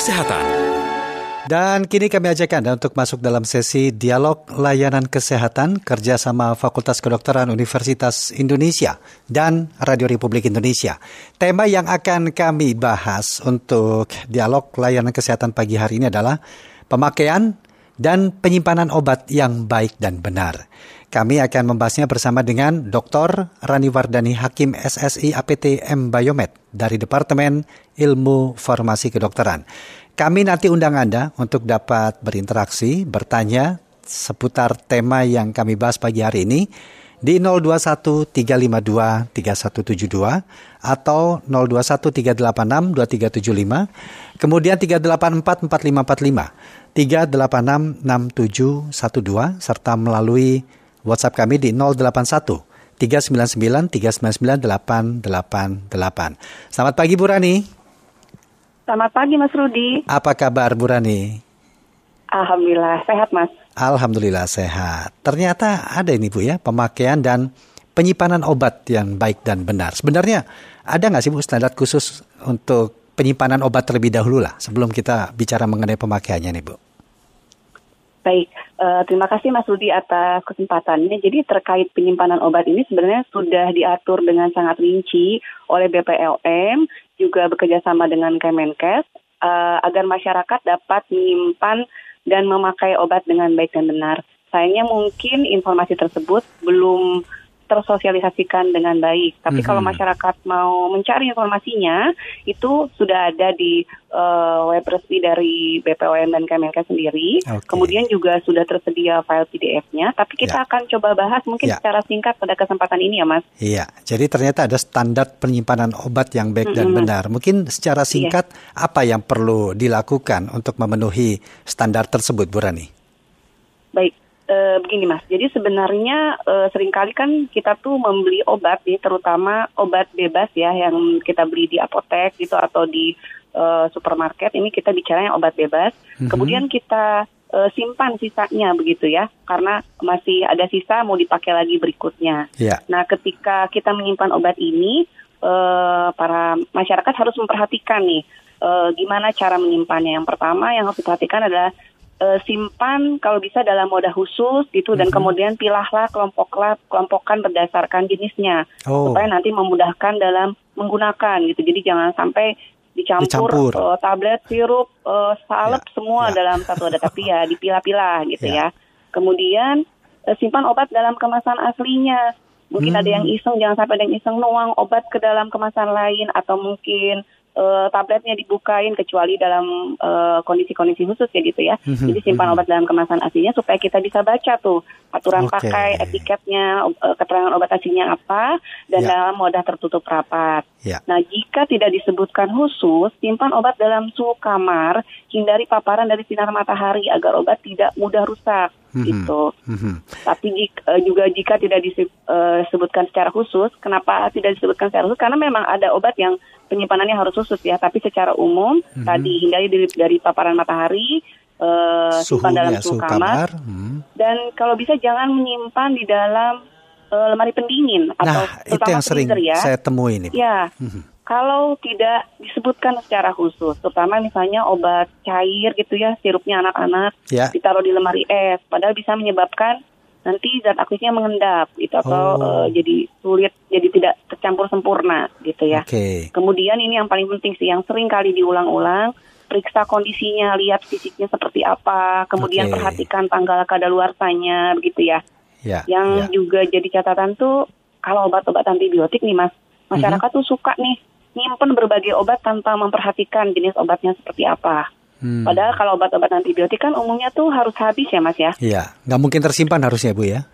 kesehatan. Dan kini kami ajak Anda untuk masuk dalam sesi dialog layanan kesehatan kerjasama Fakultas Kedokteran Universitas Indonesia dan Radio Republik Indonesia. Tema yang akan kami bahas untuk dialog layanan kesehatan pagi hari ini adalah pemakaian dan penyimpanan obat yang baik dan benar. Kami akan membahasnya bersama dengan Dr. Rani Wardani Hakim SSI APT M Biomed dari Departemen Ilmu Farmasi Kedokteran. Kami nanti undang Anda untuk dapat berinteraksi, bertanya seputar tema yang kami bahas pagi hari ini di 021 352 3172 atau 021 386 2375, kemudian 384 4545, 386 6712 serta melalui WhatsApp kami di 081 399 399 888. Selamat pagi Bu Rani. Selamat pagi Mas Rudi. Apa kabar Bu Rani? Alhamdulillah sehat Mas. Alhamdulillah sehat. Ternyata ada ini Bu ya pemakaian dan penyimpanan obat yang baik dan benar. Sebenarnya ada nggak sih Bu standar khusus untuk penyimpanan obat terlebih dahulu lah sebelum kita bicara mengenai pemakaiannya nih Bu? Baik, uh, terima kasih Mas Rudi atas kesempatannya. Jadi terkait penyimpanan obat ini sebenarnya sudah diatur dengan sangat rinci oleh BPLM juga bekerja sama dengan Kemenkes uh, agar masyarakat dapat menyimpan dan memakai obat dengan baik dan benar. Sayangnya mungkin informasi tersebut belum tersosialisasikan dengan baik. Tapi mm -hmm. kalau masyarakat mau mencari informasinya, itu sudah ada di uh, web resmi dari BPOM dan Kemenkes sendiri. Okay. Kemudian juga sudah tersedia file PDF-nya. Tapi kita ya. akan coba bahas mungkin ya. secara singkat pada kesempatan ini ya, Mas. Iya. Jadi ternyata ada standar penyimpanan obat yang baik mm -hmm. dan benar. Mungkin secara iya. singkat iya. apa yang perlu dilakukan untuk memenuhi standar tersebut, Bu Rani? Baik e, begini mas, jadi sebenarnya e, sering kali kan kita tuh membeli obat nih, terutama obat bebas ya yang kita beli di apotek gitu atau di e, supermarket. Ini kita bicaranya obat bebas. Mm-hmm. Kemudian kita e, simpan sisanya begitu ya, karena masih ada sisa mau dipakai lagi berikutnya. Yeah. Nah, ketika kita menyimpan obat ini, e, para masyarakat harus memperhatikan nih. Uh, gimana cara menyimpannya? Yang pertama yang harus diperhatikan adalah uh, simpan kalau bisa dalam moda khusus gitu dan mm -hmm. kemudian pilahlah kelompoklah kelompokan berdasarkan jenisnya oh. supaya nanti memudahkan dalam menggunakan gitu. Jadi jangan sampai dicampur, dicampur. Uh, tablet, sirup, uh, salep ya. semua ya. dalam satu ada tapi ya dipilah-pilah gitu ya. ya. Kemudian uh, simpan obat dalam kemasan aslinya. Mungkin hmm. ada yang iseng, jangan sampai ada yang iseng nuang obat ke dalam kemasan lain atau mungkin uh, tabletnya dibukain kecuali dalam uh, kondisi-kondisi khusus ya gitu ya. Mm-hmm. Jadi simpan mm-hmm. obat dalam kemasan aslinya supaya kita bisa baca tuh aturan okay. pakai, etiketnya, uh, keterangan obat aslinya apa dan yeah. dalam moda tertutup rapat. Yeah. Nah, jika tidak disebutkan khusus, simpan obat dalam suhu kamar, hindari paparan dari sinar matahari agar obat tidak mudah rusak mm-hmm. gitu. Mm-hmm. Tapi jika, uh, juga jika tidak disebutkan secara khusus, kenapa tidak disebutkan secara khusus? Karena memang ada obat yang penyimpanannya harus khusus ya, tapi secara umum hmm. tadi hindari dari, dari paparan matahari, uh, simpan dalam ya, suhu, kamar, kamar. Hmm. dan kalau bisa jangan menyimpan di dalam uh, lemari pendingin atau nah, itu yang sering ya. saya temui ini. Ya. Hmm. Kalau tidak disebutkan secara khusus, terutama misalnya obat cair gitu ya, sirupnya anak-anak, ya. ditaruh di lemari es, padahal bisa menyebabkan nanti zat aktifnya mengendap itu atau oh. uh, jadi sulit jadi tidak tercampur sempurna gitu ya. Okay. Kemudian ini yang paling penting sih yang sering kali diulang-ulang periksa kondisinya, lihat fisiknya seperti apa, kemudian okay. perhatikan tanggal kadaluarsanya begitu ya. Yeah, yang yeah. juga jadi catatan tuh kalau obat-obat antibiotik nih Mas, masyarakat mm -hmm. tuh suka nih berbagai obat tanpa memperhatikan jenis obatnya seperti apa. Hmm. Padahal kalau obat-obat antibiotik kan umumnya tuh harus habis ya mas ya. Iya, nggak mungkin tersimpan harusnya bu ya.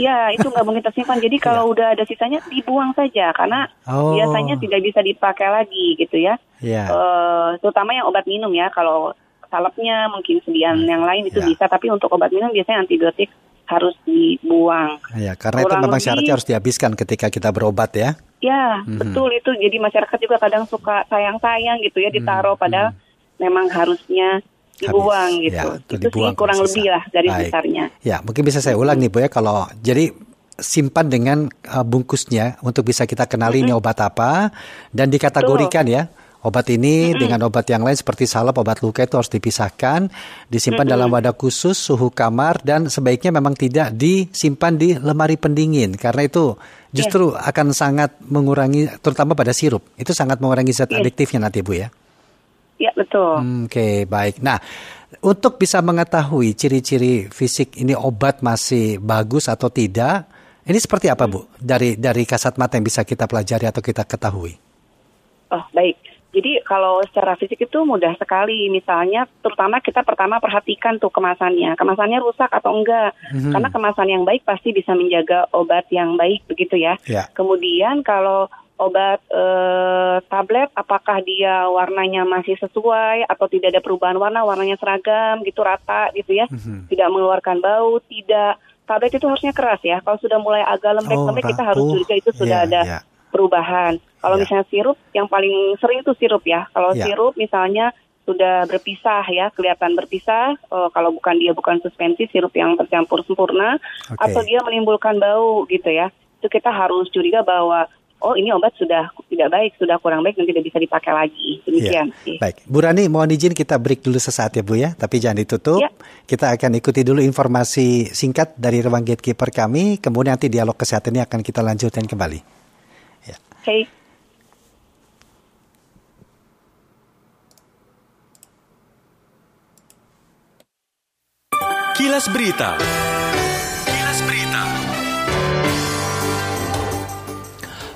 Iya, itu nggak mungkin tersimpan. Jadi kalau ya. udah ada sisanya dibuang saja karena oh. biasanya tidak bisa dipakai lagi gitu ya. Iya. Uh, terutama yang obat minum ya. Kalau salepnya mungkin sediaan hmm. yang lain itu ya. bisa, tapi untuk obat minum biasanya antibiotik harus dibuang. Iya, karena Kurang itu memang lebih, syaratnya harus dihabiskan ketika kita berobat ya. Ya, hmm. betul itu. Jadi masyarakat juga kadang suka sayang-sayang gitu ya ditaruh hmm. padahal memang harusnya dibuang Habis. gitu. Ya, itu dibuang sih kurang lebih lah dari Baik. besarnya. Ya, mungkin bisa saya ulang nih Bu ya kalau jadi simpan dengan uh, bungkusnya untuk bisa kita kenali mm -hmm. ini obat apa dan dikategorikan Betul. ya Obat ini hmm. dengan obat yang lain seperti salep, obat luka itu harus dipisahkan, disimpan hmm. dalam wadah khusus, suhu kamar dan sebaiknya memang tidak disimpan di lemari pendingin karena itu justru yeah. akan sangat mengurangi terutama pada sirup. Itu sangat mengurangi zat yeah. adiktifnya nanti Bu ya. Ya betul. Hmm, oke okay, baik. Nah untuk bisa mengetahui ciri-ciri fisik ini obat masih bagus atau tidak, ini seperti apa Bu dari dari kasat mata yang bisa kita pelajari atau kita ketahui? Oh baik. Jadi kalau secara fisik itu mudah sekali. Misalnya, terutama kita pertama perhatikan tuh kemasannya. Kemasannya rusak atau enggak. Mm-hmm. Karena kemasan yang baik pasti bisa menjaga obat yang baik begitu ya. Yeah. Kemudian kalau obat eh, tablet apakah dia warnanya masih sesuai atau tidak ada perubahan warna, warnanya seragam gitu rata gitu ya. Mm-hmm. Tidak mengeluarkan bau, tidak tablet itu harusnya keras ya. Kalau sudah mulai agak lembek-lembek oh, kita harus curiga itu sudah yeah, ada yeah perubahan. Kalau ya. misalnya sirup, yang paling sering itu sirup ya. Kalau ya. sirup misalnya sudah berpisah ya, kelihatan berpisah. Uh, kalau bukan dia bukan suspensi, sirup yang tercampur sempurna, okay. atau dia menimbulkan bau gitu ya. Itu kita harus curiga bahwa oh ini obat sudah tidak baik, sudah kurang baik, nanti tidak bisa dipakai lagi. Demikian. Ya. Baik, Bu Rani, mohon izin kita break dulu sesaat ya Bu ya, tapi jangan ditutup. Ya. Kita akan ikuti dulu informasi singkat dari ruang gatekeeper kami, kemudian nanti dialog kesehatan ini akan kita lanjutkan kembali. Okay. Kilas Berita.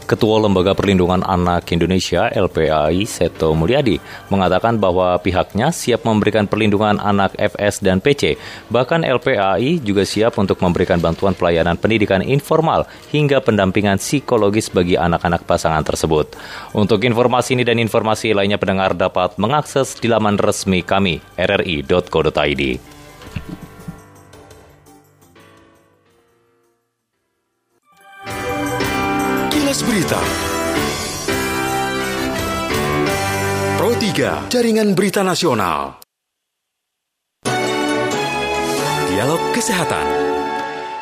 Ketua Lembaga Perlindungan Anak Indonesia LPAI Seto Mulyadi mengatakan bahwa pihaknya siap memberikan perlindungan anak FS dan PC. Bahkan LPAI juga siap untuk memberikan bantuan pelayanan pendidikan informal hingga pendampingan psikologis bagi anak-anak pasangan tersebut. Untuk informasi ini dan informasi lainnya pendengar dapat mengakses di laman resmi kami rri.co.id. Berita. Pro 3, Jaringan Berita Nasional. Dialog Kesehatan.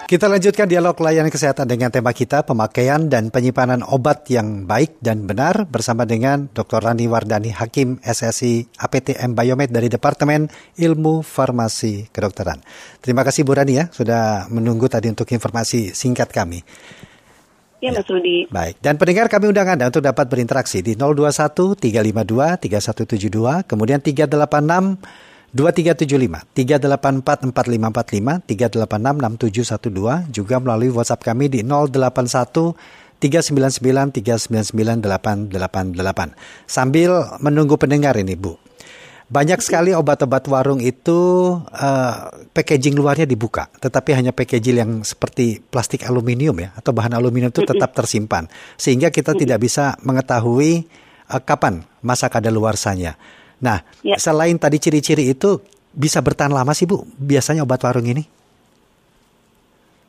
Kita lanjutkan dialog layanan kesehatan dengan tema kita pemakaian dan penyimpanan obat yang baik dan benar bersama dengan Dr. Rani Wardani Hakim SSI APTM Biomed dari Departemen Ilmu Farmasi Kedokteran. Terima kasih Bu Rani ya sudah menunggu tadi untuk informasi singkat kami. Ya, Mas Rudi. Baik. Dan pendengar kami undang Anda untuk dapat berinteraksi di 021 352 3172, kemudian 386 2375, 384 4545, 386 6712, juga melalui WhatsApp kami di 081 399 399 888. Sambil menunggu pendengar ini, Bu. Banyak sekali obat-obat warung itu uh, packaging luarnya dibuka, tetapi hanya packaging yang seperti plastik aluminium ya atau bahan aluminium itu tetap tersimpan, sehingga kita tidak bisa mengetahui uh, kapan masa kadaluarsanya. Nah, ya. selain tadi ciri-ciri itu bisa bertahan lama sih Bu, biasanya obat warung ini?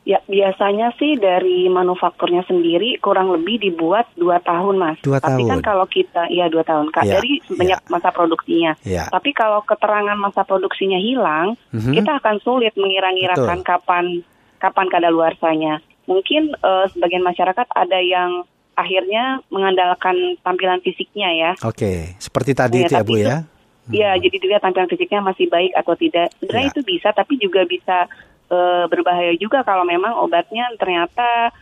Ya biasanya sih dari manufakturnya sendiri kurang lebih dibuat dua tahun mas. Dua Tapi kan kalau kita ya dua tahun kak ya, dari banyak ya. masa produksinya. Ya. Tapi kalau keterangan masa produksinya hilang, mm-hmm. kita akan sulit mengira-ngirakan kapan kapan kadaluarsanya. Mungkin uh, sebagian masyarakat ada yang akhirnya mengandalkan tampilan fisiknya ya. Oke, seperti tadi ya, itu ya Bu ya. Iya, hmm. jadi dilihat tampilan fisiknya masih baik atau tidak. Sebenarnya ya. itu bisa, tapi juga bisa e, berbahaya juga kalau memang obatnya ternyata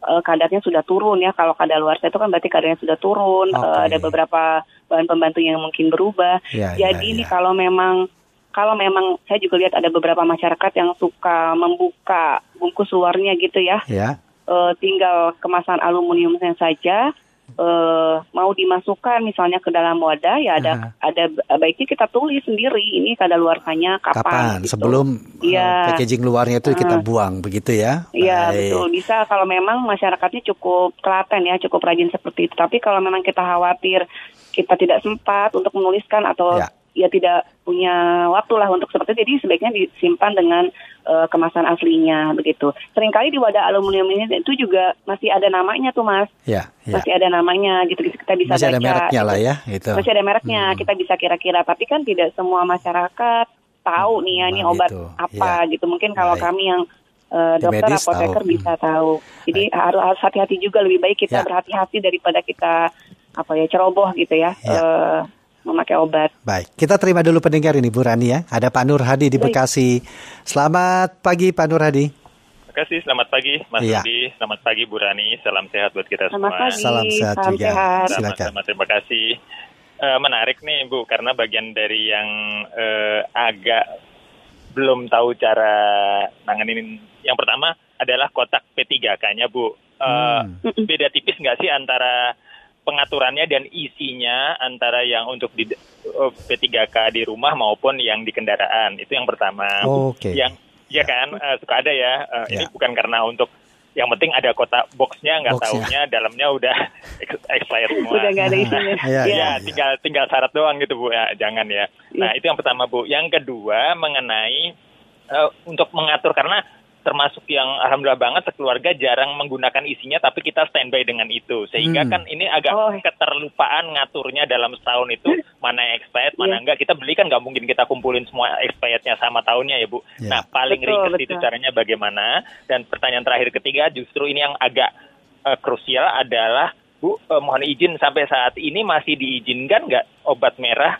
e, kadarnya sudah turun ya. Kalau kadar luar itu kan berarti kadarnya sudah turun. Okay. E, ada beberapa bahan pembantu yang mungkin berubah. Ya, ya Jadi ya, ini ya. kalau memang kalau memang saya juga lihat ada beberapa masyarakat yang suka membuka bungkus luarnya gitu ya. Ya. E, tinggal kemasan aluminiumnya saja uh, mau dimasukkan misalnya ke dalam wadah ya ada uh. ada baiknya kita tulis sendiri ini kadaluarsanya kapan, kapan? Gitu. sebelum ya. packaging luarnya itu uh. kita buang begitu ya Iya betul bisa kalau memang masyarakatnya cukup telaten ya cukup rajin seperti itu tapi kalau memang kita khawatir kita tidak sempat untuk menuliskan atau ya ya tidak punya waktu lah untuk seperti itu. Jadi sebaiknya disimpan dengan uh, kemasan aslinya begitu. Seringkali di wadah aluminium ini itu juga masih ada namanya tuh mas. Ya, ya. Masih ada namanya gitu kita bisa masih baca. ada mereknya gitu. lah ya. Gitu. Masih ada mereknya hmm. kita bisa kira-kira. Tapi kan tidak semua masyarakat tahu nih ya ini obat gitu. apa ya. gitu. Mungkin kalau Baik. kami yang uh, dokter apoteker tahu. bisa tahu. Jadi Baik. harus hati-hati juga lebih baik kita ya. berhati-hati daripada kita apa ya ceroboh gitu ya, Ya. eh, memakai obat. Baik, kita terima dulu pendengar ini Bu Rani ya. Ada Pak Nur Hadi di Baik. Bekasi. Selamat pagi Pak Nur Hadi. Terima kasih, selamat pagi Mas. Rudi, selamat pagi Bu Rani, salam sehat buat kita Selamat semua. pagi, Salam sehat juga. sehat. Silakan. Sama-sama, terima kasih. Eh, menarik nih Bu, karena bagian dari yang eh, agak belum tahu cara nanganin. Yang pertama adalah kotak P3K-nya Bu. Eh, Hmm. Beda tipis nggak sih antara pengaturannya dan isinya antara yang untuk di eh, P3K di rumah maupun yang di kendaraan itu yang pertama. Oke. Yang ya kan eh, suka ada ya. Ini Ya. bukan karena untuk yang penting ada kotak boxnya nggak Boxnya. taunya dalamnya udah ex- expired semua. Udah nggak ada isinya. Iya, Ya, iya. tinggal tinggal syarat doang gitu Bu ya, jangan ya. Nah, Iya. itu yang pertama Bu. Yang kedua mengenai eh, untuk mengatur karena termasuk yang alhamdulillah banget sekeluarga jarang menggunakan isinya tapi kita standby dengan itu. Sehingga Hmm. kan ini agak Oh. keterlupaan ngaturnya dalam setahun itu mana yang expired, mana Iya. enggak. Kita beli kan nggak mungkin kita kumpulin semua expirednya sama tahunnya ya Bu. Iya. Nah, paling Betul, ringkas itu betul. caranya bagaimana? Dan pertanyaan terakhir ketiga justru ini yang agak eh, krusial adalah Bu, eh, mohon izin sampai saat ini masih diizinkan nggak obat merah?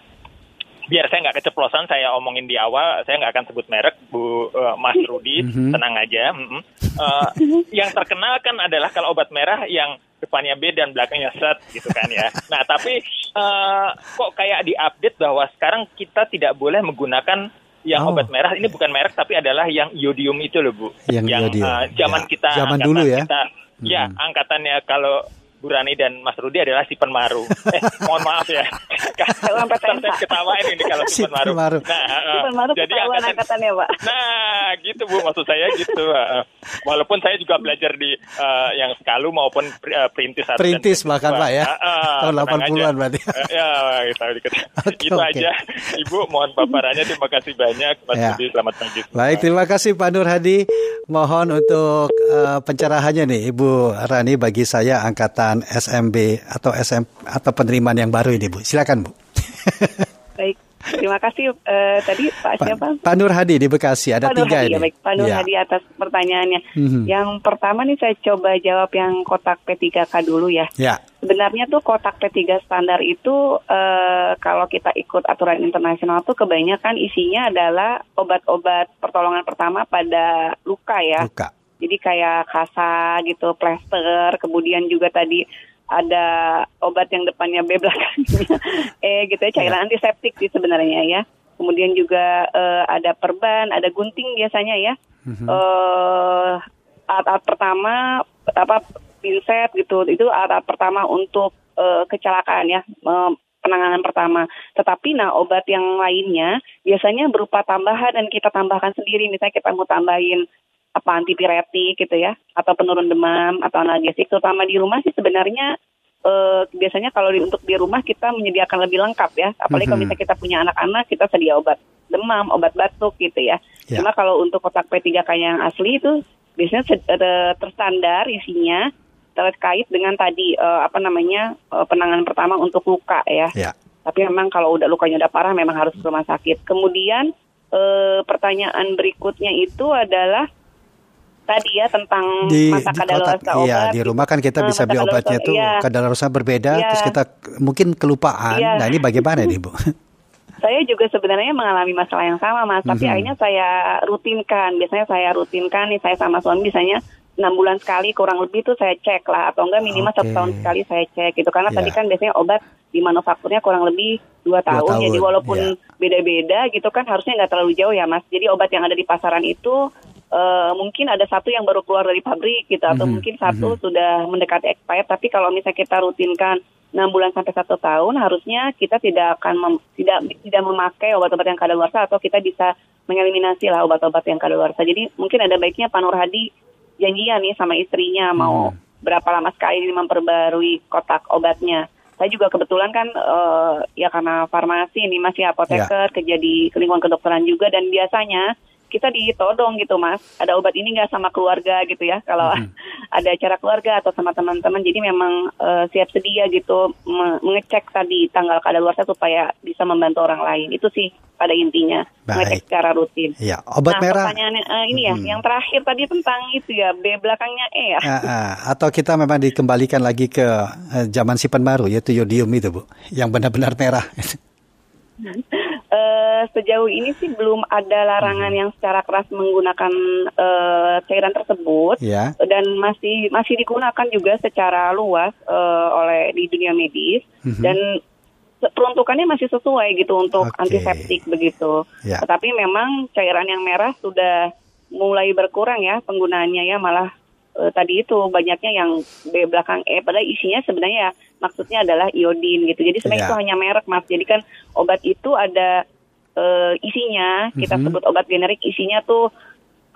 Biar saya nggak keceplosan, saya omongin di awal, saya nggak akan sebut merek, Bu eh, Mas Rudi, Mhm. tenang aja. mm-mm. Eh, yang terkenal kan adalah kalau obat merah yang depannya B dan belakangnya set gitu kan ya. Nah tapi eh, kok kayak diupdate bahwa sekarang kita tidak boleh menggunakan yang Oh. obat merah ini bukan merek tapi adalah yang iodium itu loh bu. Yang iodium, eh, zaman ya. kita Zaman dulu ya. kita, ya angkatannya kalau Bu Rani dan Mas Rudi adalah si penmaru. Eh, mohon maaf ya. Sampai tensa. ketawain ini kalau Si si penmaru. penmaru. Nah, eh, Itu baru jadi ketahuan angkatan, angkatannya, Pak. Nah, gitu Bu, maksud saya gitu. Uh, Walaupun saya juga belajar di uh, yang sekalu maupun uh, perintis Perintis bahkan. Pak ya. Uh, uh, Tahun tenang 80-an aja. berarti. Uh, ya, kita dikit. Itu aja. Ibu, mohon paparannya. Terima kasih banyak. Mas Ya. Budi, selamat pagi. Baik, terima kasih Pak Nur Hadi. Mohon untuk eh, pencerahannya nih Ibu Rani bagi saya angkatan SMB atau SM atau penerimaan yang baru ini Bu. Silakan Bu. Baik, terima kasih eh, tadi Pak Pak, siapa? Pak Nur Hadi di Bekasi ada Pak tiga Hadi, ini. ya, baik. Pak Nur Ya. Hadi atas pertanyaannya. Mhm. Yang pertama nih saya coba jawab yang kotak P3K dulu ya. Ya. Sebenarnya tuh kotak P3 standar itu eh, kalau kita ikut aturan internasional tuh kebanyakan isinya adalah obat-obat pertolongan pertama pada luka ya. Luka. Jadi kayak kasa gitu, plester, kemudian juga tadi ada obat yang depannya B belakangnya E gitu ya, cairan antiseptik sih sebenarnya ya. Kemudian juga eh, ada perban, ada gunting biasanya ya. Mhm. eh alat-alat pertama apa pinset gitu itu alat pertama untuk eh, kecelakaan ya eh, penanganan pertama. Tetapi nah obat yang lainnya biasanya berupa tambahan dan kita tambahkan sendiri misalnya kita mau tambahin apa antipiretik gitu ya atau penurun demam atau analgesik terutama di rumah sih sebenarnya eh, biasanya kalau di, untuk di rumah kita menyediakan lebih lengkap ya apalagi kalau Mhm. misalnya kita punya anak-anak kita sedia obat demam obat batuk gitu ya Ya. cuma kalau untuk kotak P3K yang asli itu biasanya terstandar isinya terkait dengan tadi eh, apa namanya eh, penanganan pertama untuk luka ya Ya. tapi memang kalau udah lukanya udah parah memang harus ke rumah sakit. Kemudian eh, pertanyaan berikutnya itu adalah tadi ya tentang Di, masa di kadaluarsa kotak, obat. iya di rumah kan kita Eh, bisa beli obatnya tuh iya. kadaluarsa berbeda, Iya. terus kita mungkin kelupaan. Iya. Nah ini bagaimana nih Bu? Saya juga sebenarnya mengalami masalah yang sama mas, tapi Mhm. akhirnya saya rutinkan. Biasanya saya rutinkan nih saya sama suami biasanya enam bulan sekali kurang lebih tuh saya cek lah atau enggak minimal satu Oke. tahun sekali saya cek gitu karena Iya. tadi kan biasanya obat di manufakturnya kurang lebih dua tahun, tahun, jadi walaupun iya. beda-beda gitu kan harusnya nggak terlalu jauh ya mas jadi obat yang ada di pasaran itu eh, mungkin ada satu yang baru keluar dari pabrik gitu atau Mhm, mungkin satu sudah mendekati expired tapi kalau misalnya kita rutinkan enam bulan sampai satu tahun harusnya kita tidak akan mem- tidak tidak memakai obat-obat yang kadaluarsa atau kita bisa mengeliminasi lah obat-obat yang kadaluarsa. Jadi mungkin ada baiknya Pak Nur Hadi janjian nih sama istrinya mau berapa lama sekali ini memperbarui kotak obatnya. Saya juga kebetulan kan eh, ya karena farmasi ini masih apoteker kerja di lingkungan kedokteran juga dan biasanya kita ditodong gitu mas ada obat ini nggak sama keluarga gitu ya kalau hmm. ada acara keluarga atau sama teman-teman jadi memang uh, siap sedia gitu me mengecek tadi tanggal kadaluarsa supaya bisa membantu orang lain itu sih pada intinya Baik. mengecek secara rutin. Ya, obat nah, merah. Pertanyaannya uh, ini ya, hmm. yang terakhir tadi tentang itu ya B belakangnya E ya. Uh, uh, atau kita memang dikembalikan lagi ke uh, zaman sipan baru yaitu yodium itu bu, yang benar-benar merah. Uh, sejauh ini sih belum ada larangan hmm. yang secara keras menggunakan uh, cairan tersebut yeah. dan masih masih digunakan juga secara luas uh, oleh di dunia medis hmm. dan peruntukannya masih sesuai gitu untuk okay. antiseptik begitu. Yeah. Tetapi memang cairan yang merah sudah mulai berkurang ya penggunaannya ya malah uh, tadi itu banyaknya yang B belakang E padahal isinya sebenarnya ya maksudnya adalah iodin gitu. Jadi sebenarnya yeah. itu hanya merek Mas. Jadi kan obat itu ada uh, isinya, kita mm -hmm. sebut obat generik isinya tuh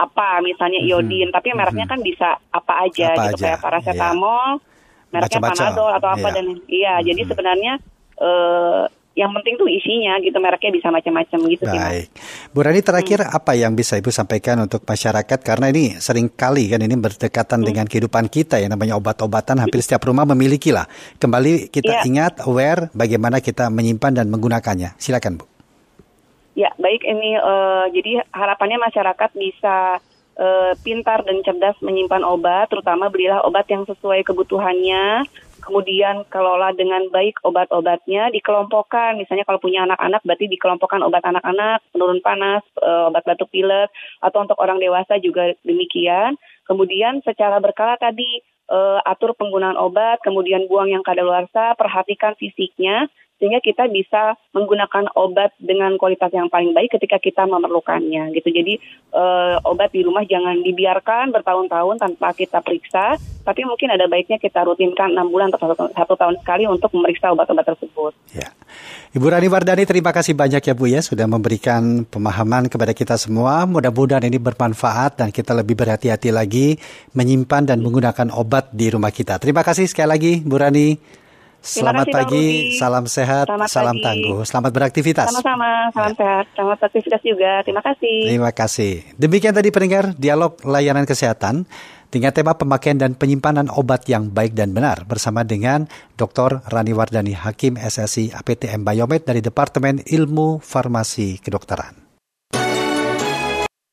apa misalnya mm-hmm. iodin, mm -hmm. tapi mereknya mm -hmm. kan bisa apa aja apa gitu aja. kayak paracetamol, yeah. mereknya Macam -macam. panadol atau apa yeah. dan iya. Mm -hmm. jadi sebenarnya uh, yang penting tuh isinya gitu mereknya bisa macam-macam gitu Baik. sih. Bu Rani terakhir hmm. apa yang bisa Ibu sampaikan untuk masyarakat karena ini sering kali kan ini berdekatan hmm. dengan kehidupan kita ya namanya obat-obatan hampir setiap rumah memiliki lah. Kembali kita yeah. ingat aware bagaimana kita menyimpan dan menggunakannya. Silakan Bu. Ya, baik ini uh, jadi harapannya masyarakat bisa uh, pintar dan cerdas menyimpan obat, terutama belilah obat yang sesuai kebutuhannya, kemudian kelola dengan baik obat-obatnya, dikelompokkan. Misalnya kalau punya anak-anak berarti dikelompokkan obat anak-anak, penurun panas, uh, obat batuk pilek, atau untuk orang dewasa juga demikian. Kemudian secara berkala tadi uh, atur penggunaan obat, kemudian buang yang kadaluarsa, perhatikan fisiknya, sehingga kita bisa menggunakan obat dengan kualitas yang paling baik ketika kita memerlukannya gitu. Jadi uh, obat di rumah jangan dibiarkan bertahun-tahun tanpa kita periksa, tapi mungkin ada baiknya kita rutinkan enam bulan atau satu, satu tahun sekali untuk memeriksa obat-obat tersebut. Ya. Ibu Rani Wardani terima kasih banyak ya Bu ya sudah memberikan pemahaman kepada kita semua. Mudah-mudahan ini bermanfaat dan kita lebih berhati-hati lagi menyimpan dan menggunakan obat di rumah kita. Terima kasih sekali lagi Bu Rani. Selamat kasih, pagi, salam sehat, Selamat salam pagi. tangguh. Selamat beraktivitas. Sama-sama, salam ya. sehat, selamat beraktivitas juga. Terima kasih. Terima kasih. Demikian tadi pendengar dialog layanan kesehatan dengan tema pemakaian dan penyimpanan obat yang baik dan benar bersama dengan Dr. Rani Wardani Hakim SSI APTM Biomed dari Departemen Ilmu Farmasi Kedokteran.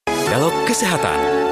Dialog Kesehatan